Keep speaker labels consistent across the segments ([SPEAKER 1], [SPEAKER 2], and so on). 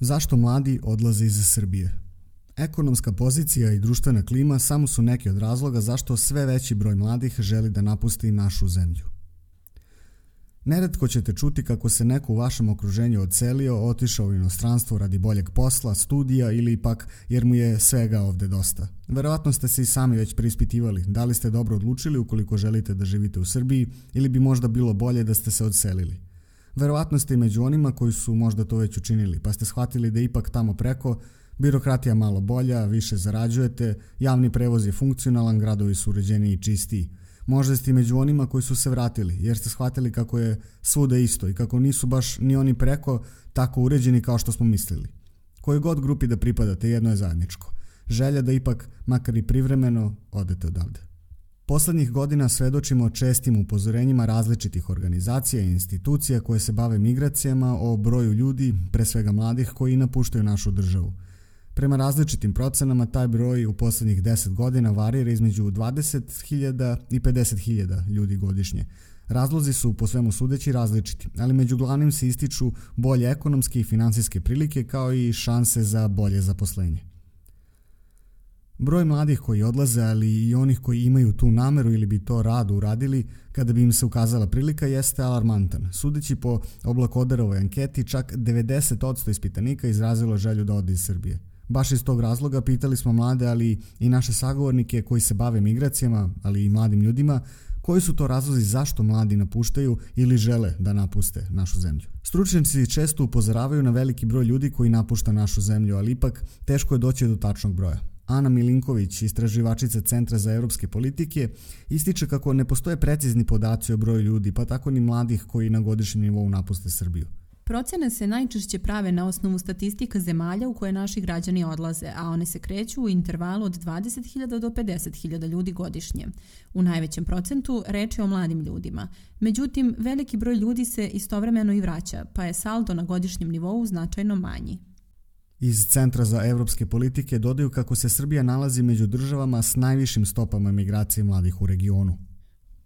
[SPEAKER 1] Zašto mladi odlaze iz Srbije? Ekonomska pozicija i društvena klima samo su neki od razloga zašto sve veći broj mladih želi da napusti našu zemlju. Neretko ćete čuti kako se neko u vašem okruženju odselio, otišao u inostranstvo radi boljeg posla, studija ili ipak jer mu je svega ovde dosta. Verovatno ste se i sami već preispitivali da li ste dobro odlučili ukoliko želite da živite u Srbiji ili bi možda bilo bolje da ste se odselili. Verovatno ste među onima koji su možda to već učinili, pa ste shvatili da ipak tamo preko birokratija malo bolja, više zarađujete, javni prevoz je funkcionalan, gradovi su uređeni i čistiji. Možda ste među onima koji su se vratili, jer ste shvatili kako je svuda isto i kako nisu baš ni oni preko tako uređeni kao što smo mislili. Koje god grupi da pripadate, jedno je zajedničko. Želja da ipak, makar i privremeno, odete odavde. Poslednjih godina svedočimo čestim upozorenjima različitih organizacija i institucija koje se bave migracijama o broju ljudi, pre svega mladih, koji napuštaju našu državu – Prema različitim procenama, taj broj u poslednjih 10 godina varira između 20.000 i 50.000 ljudi godišnje. Razlozi su po svemu sudeći različiti, ali među glavnim se ističu bolje ekonomske i finansijske prilike kao i šanse za bolje zaposlenje. Broj mladih koji odlaze, ali i onih koji imaju tu nameru ili bi to rado uradili kada bi im se ukazala prilika jeste alarmantan. Sudeći po oblakodarovoj anketi, čak 90% ispitanika izrazilo želju da ode iz Srbije. Baš iz tog razloga pitali smo mlade, ali i naše sagovornike koji se bave migracijama, ali i mladim ljudima, koji su to razlozi zašto mladi napuštaju ili žele da napuste našu zemlju. Stručnjaci često upozoravaju na veliki broj ljudi koji napušta našu zemlju, ali ipak teško je doći do tačnog broja. Ana Milinković, istraživačica Centra za evropske politike, ističe kako ne postoje precizni podaci o broju ljudi, pa tako ni mladih koji na godišnjem nivou napuste Srbiju.
[SPEAKER 2] Procene se najčešće prave na osnovu statistika zemalja u koje naši građani odlaze, a one se kreću u intervalu od 20.000 do 50.000 ljudi godišnje. U najvećem procentu reč je o mladim ljudima. Međutim, veliki broj ljudi se istovremeno i vraća, pa je saldo na godišnjem nivou značajno manji.
[SPEAKER 1] Iz Centra za evropske politike dodaju kako se Srbija nalazi među državama s najvišim stopama migracije mladih u regionu.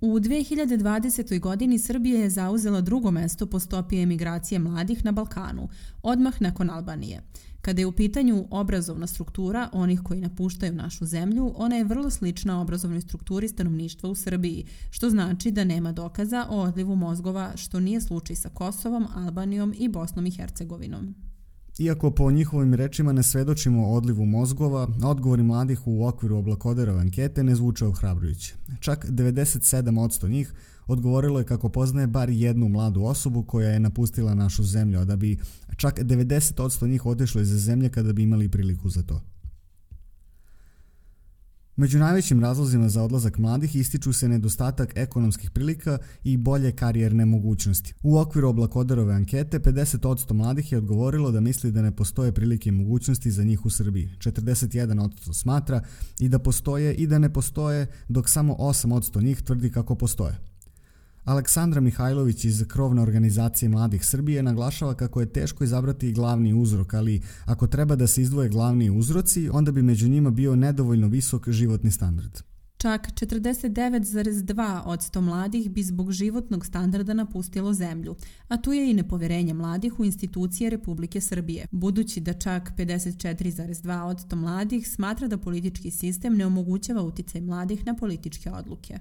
[SPEAKER 2] U 2020. godini Srbija je zauzela drugo mesto po stopi emigracije mladih na Balkanu, odmah nakon Albanije. Kada je u pitanju obrazovna struktura onih koji napuštaju našu zemlju, ona je vrlo slična obrazovnoj strukturi stanovništva u Srbiji, što znači da nema dokaza o odlivu mozgova, što nije slučaj sa Kosovom, Albanijom i Bosnom i Hercegovinom.
[SPEAKER 1] Iako po njihovim rečima ne svedočimo odlivu mozgova, odgovori mladih u okviru oblakoderove ankete ne zvuče ohrabrujuće. Čak 97% njih odgovorilo je kako poznaje bar jednu mladu osobu koja je napustila našu zemlju, a da bi čak 90% njih otišlo iz zemlje kada bi imali priliku za to. Među najvećim razlozima za odlazak mladih ističu se nedostatak ekonomskih prilika i bolje karijerne mogućnosti. U okviru oblakodarove ankete 50% mladih je odgovorilo da misli da ne postoje prilike i mogućnosti za njih u Srbiji. 41% smatra i da postoje i da ne postoje, dok samo 8% njih tvrdi kako postoje. Aleksandra Mihajlović iz krovne organizacije Mladih Srbije naglašava kako je teško izabrati glavni uzrok, ali ako treba da se izdvoje glavni uzroci, onda bi među njima bio nedovoljno visok životni standard.
[SPEAKER 2] Čak 49,2 od 100 mladih bi zbog životnog standarda napustilo zemlju, a tu je i nepoverenje mladih u institucije Republike Srbije, budući da čak 54,2 od 100 mladih smatra da politički sistem ne omogućava uticaj mladih na političke odluke.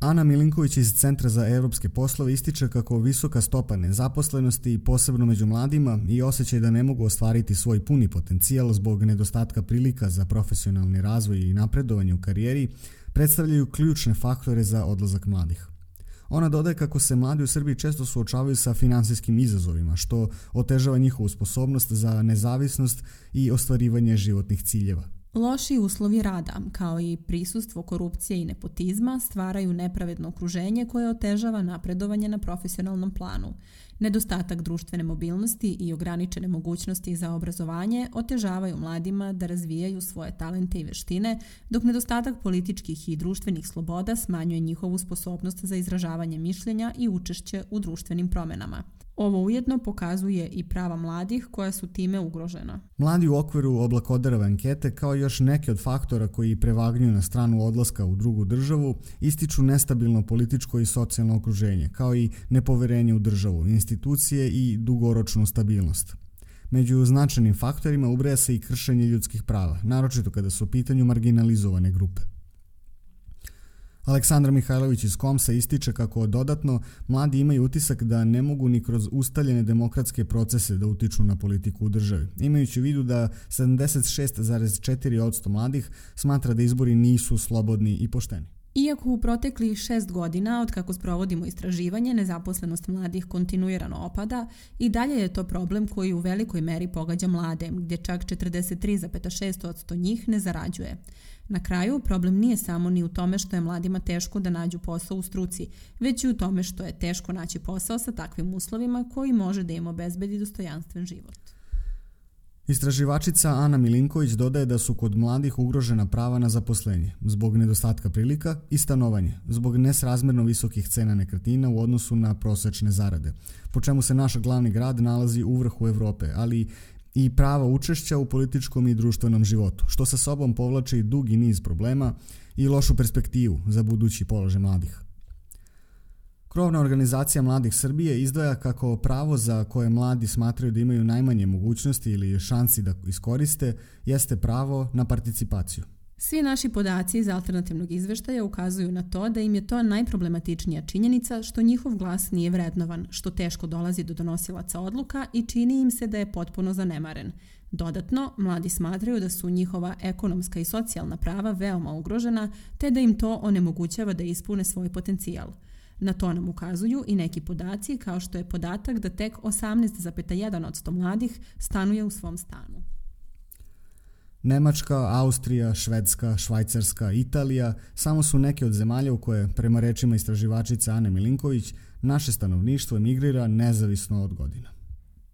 [SPEAKER 1] Ana Milinković iz Centra za evropske poslove ističe kako visoka stopa nezaposlenosti, posebno među mladima, i osjećaj da ne mogu ostvariti svoj puni potencijal zbog nedostatka prilika za profesionalni razvoj i napredovanje u karijeri, predstavljaju ključne faktore za odlazak mladih. Ona dodaje kako se mladi u Srbiji često suočavaju sa finansijskim izazovima, što otežava njihovu sposobnost za nezavisnost i ostvarivanje životnih ciljeva.
[SPEAKER 2] Loši uslovi rada, kao i prisustvo korupcije i nepotizma, stvaraju nepravedno okruženje koje otežava napredovanje na profesionalnom planu. Nedostatak društvene mobilnosti i ograničene mogućnosti za obrazovanje otežavaju mladima da razvijaju svoje talente i veštine, dok nedostatak političkih i društvenih sloboda smanjuje njihovu sposobnost za izražavanje mišljenja i učešće u društvenim promenama. Ovo ujedno pokazuje i prava mladih koja su time ugrožena.
[SPEAKER 1] Mladi u okviru oblakodarove ankete kao još neke od faktora koji prevagnjuju na stranu odlaska u drugu državu ističu nestabilno političko i socijalno okruženje, kao i nepoverenje u državu, institucije i dugoročnu stabilnost. Među značajnim faktorima ubraja se i kršenje ljudskih prava, naročito kada su u pitanju marginalizovane grupe. Aleksandar Mihajlović iz Komsa ističe kako dodatno mladi imaju utisak da ne mogu ni kroz ustaljene demokratske procese da utiču na politiku u državi, imajući u vidu da 76,4% mladih smatra da izbori nisu slobodni i pošteni.
[SPEAKER 2] Iako u proteklih šest godina od kako sprovodimo istraživanje nezaposlenost mladih kontinuirano opada, i dalje je to problem koji u velikoj meri pogađa mlade, gdje čak 43,6% njih ne zarađuje. Na kraju, problem nije samo ni u tome što je mladima teško da nađu posao u struci, već i u tome što je teško naći posao sa takvim uslovima koji može da im obezbedi dostojanstven život.
[SPEAKER 1] Istraživačica Ana Milinković dodaje da su kod mladih ugrožena prava na zaposlenje, zbog nedostatka prilika i stanovanje, zbog nesrazmerno visokih cena nekretnina u odnosu na prosečne zarade, po čemu se naš glavni grad nalazi u vrhu Evrope, ali i prava učešća u političkom i društvenom životu, što sa sobom povlači dugi niz problema i lošu perspektivu za budući položaj mladih. Krovna organizacija Mladih Srbije izdvaja kako pravo za koje mladi smatraju da imaju najmanje mogućnosti ili šansi da iskoriste jeste pravo na participaciju.
[SPEAKER 2] Svi naši podaci iz alternativnog izveštaja ukazuju na to da im je to najproblematičnija činjenica što njihov glas nije vrednovan, što teško dolazi do donosilaca odluka i čini im se da je potpuno zanemaren. Dodatno, mladi smatraju da su njihova ekonomska i socijalna prava veoma ugrožena, te da im to onemogućava da ispune svoj potencijal. Na to nam ukazuju i neki podaci kao što je podatak da tek 18,1 od 100 mladih stanuje u svom stanu.
[SPEAKER 1] Nemačka, Austrija, Švedska, Švajcarska, Italija samo su neke od zemalja u koje, prema rečima istraživačice Ane Milinković, naše stanovništvo emigrira nezavisno od godina.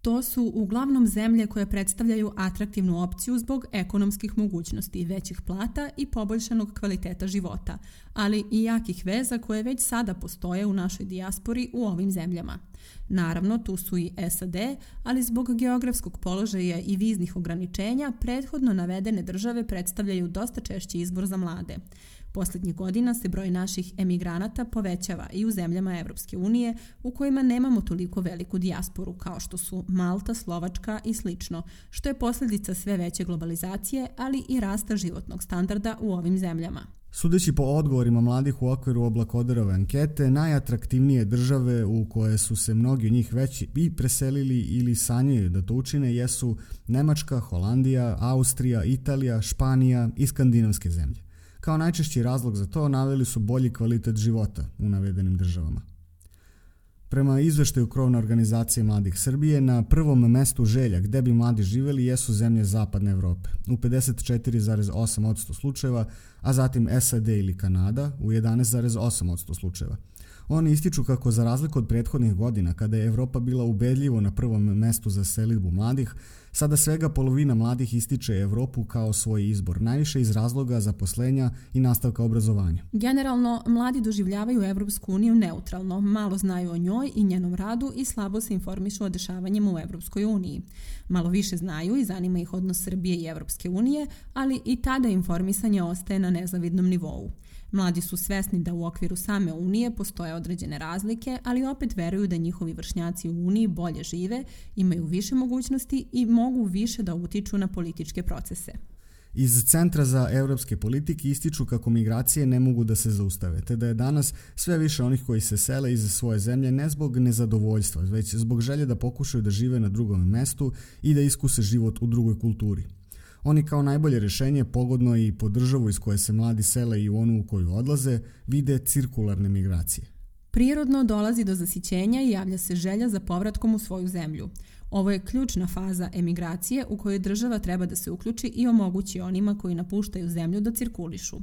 [SPEAKER 2] To su uglavnom zemlje koje predstavljaju atraktivnu opciju zbog ekonomskih mogućnosti, većih plata i poboljšanog kvaliteta života, ali i jakih veza koje već sada postoje u našoj dijaspori u ovim zemljama. Naravno, tu su i SAD, ali zbog geografskog položaja i viznih ograničenja, prethodno navedene države predstavljaju dosta češći izbor za mlade. Posljednjih godina se broj naših emigranata povećava i u zemljama Evropske unije u kojima nemamo toliko veliku dijasporu kao što su Malta, Slovačka i slično, što je posljedica sve veće globalizacije, ali i rasta životnog standarda u ovim zemljama.
[SPEAKER 1] Sudeći po odgovorima mladih u okviru oblakoderove ankete, najatraktivnije države u koje su se mnogi od njih već i preselili ili sanjaju da to učine jesu Nemačka, Holandija, Austrija, Italija, Španija i skandinavske zemlje. Kao najčešći razlog za to naveli su bolji kvalitet života u navedenim državama. Prema izveštaju krovne organizacije Mladih Srbije, na prvom mestu želja gde bi mladi živeli jesu zemlje Zapadne Evrope u 54,8% slučajeva, a zatim SAD ili Kanada u 11,8% slučajeva. Oni ističu kako za razliku od prethodnih godina, kada je Evropa bila ubedljivo na prvom mestu za selitbu mladih, sada svega polovina mladih ističe Evropu kao svoj izbor, najviše iz razloga zaposlenja i nastavka obrazovanja.
[SPEAKER 2] Generalno, mladi doživljavaju Evropsku uniju neutralno, malo znaju o njoj i njenom radu i slabo se informišu o dešavanjima u Evropskoj uniji. Malo više znaju i zanima ih odnos Srbije i Evropske unije, ali i tada informisanje ostaje na nezavidnom nivou. Mladi su svesni da u okviru same Unije postoje određene razlike, ali opet veruju da njihovi vršnjaci u Uniji bolje žive, imaju više mogućnosti i mogu više da utiču na političke procese.
[SPEAKER 1] Iz Centra za evropske politike ističu kako migracije ne mogu da se zaustave, te da je danas sve više onih koji se sele iz svoje zemlje ne zbog nezadovoljstva, već zbog želje da pokušaju da žive na drugom mestu i da iskuse život u drugoj kulturi. Oni kao najbolje rešenje, pogodno i po državu iz koje se mladi sele i u onu u koju odlaze, vide cirkularne migracije.
[SPEAKER 2] Prirodno dolazi do zasićenja i javlja se želja za povratkom u svoju zemlju. Ovo je ključna faza emigracije u kojoj država treba da se uključi i omogući onima koji napuštaju zemlju da cirkulišu.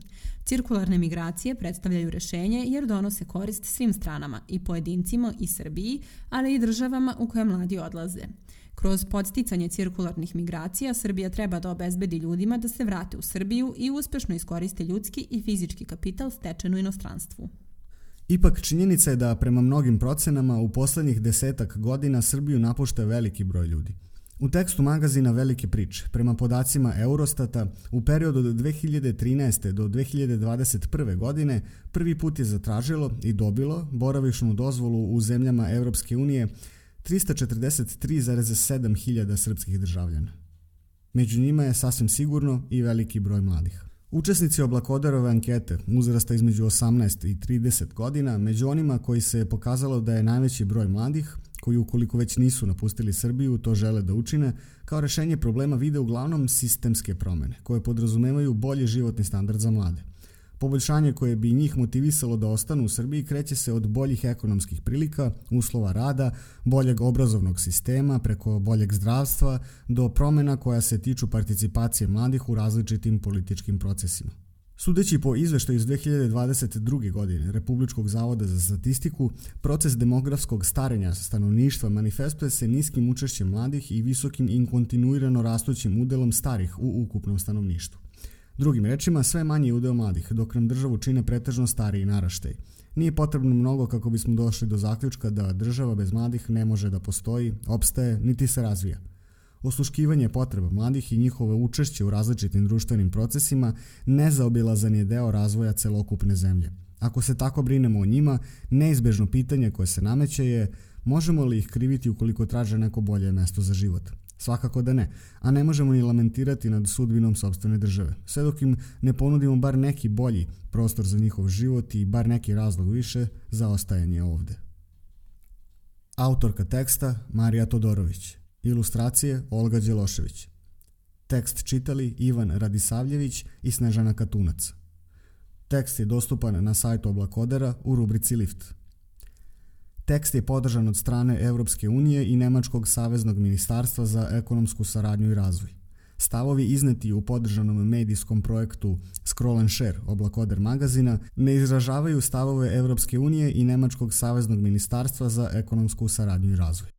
[SPEAKER 2] Cirkularne migracije predstavljaju rešenje jer donose korist svim stranama, i pojedincima i Srbiji, ali i državama u koje mladi odlaze. Kroz podsticanje cirkularnih migracija, Srbija treba da obezbedi ljudima da se vrate u Srbiju i uspešno iskoriste ljudski i fizički kapital stečen u inostranstvu.
[SPEAKER 1] Ipak činjenica je da prema mnogim procenama u poslednjih desetak godina Srbiju napušta veliki broj ljudi. U tekstu magazina Velike priče, prema podacima Eurostata, u periodu od 2013. do 2021. godine prvi put je zatražilo i dobilo boravišnu dozvolu u zemljama Evropske unije 343,7 hiljada srpskih državljana. Među njima je sasvim sigurno i veliki broj mladih. Učesnici oblakodarove ankete uzrasta između 18 i 30 godina, među onima koji se je pokazalo da je najveći broj mladih, koji ukoliko već nisu napustili Srbiju, to žele da učine, kao rešenje problema vide uglavnom sistemske promene, koje podrazumevaju bolji životni standard za mlade. Poboljšanje koje bi njih motivisalo da ostanu u Srbiji kreće se od boljih ekonomskih prilika, uslova rada, boljeg obrazovnog sistema, preko boljeg zdravstva, do promena koja se tiču participacije mladih u različitim političkim procesima. Sudeći po izveštaju iz 2022. godine Republičkog zavoda za statistiku, proces demografskog starenja stanovništva manifestuje se niskim učešćem mladih i visokim i kontinuirano rastućim udelom starih u ukupnom stanovništvu. Drugim rečima, sve manji udeo mladih, dok nam državu čine pretežno stariji naraštaj. Nije potrebno mnogo kako bismo došli do zaključka da država bez mladih ne može da postoji, opstaje, niti se razvija. Osluškivanje potreba mladih i njihove učešće u različitim društvenim procesima nezaobilazan je deo razvoja celokupne zemlje. Ako se tako brinemo o njima, neizbežno pitanje koje se nameće je možemo li ih kriviti ukoliko traže neko bolje mesto za život. Svakako da ne, a ne možemo ni lamentirati nad sudbinom sobstvene države. Sve dok im ne ponudimo bar neki bolji prostor za njihov život i bar neki razlog više za ostajanje ovde. Autorka teksta Marija Todorović. Ilustracije Olga Đelošević. Tekst čitali Ivan Radisavljević i Snežana Katunac. Tekst je dostupan na sajtu Oblakodera u rubrici Lift. Tekst je podržan od strane Evropske unije i Nemačkog saveznog ministarstva za ekonomsku saradnju i razvoj. Stavovi izneti u podržanom medijskom projektu Scroll and Share oblakoder magazina ne izražavaju stavove Evropske unije i Nemačkog saveznog ministarstva za ekonomsku saradnju i razvoj.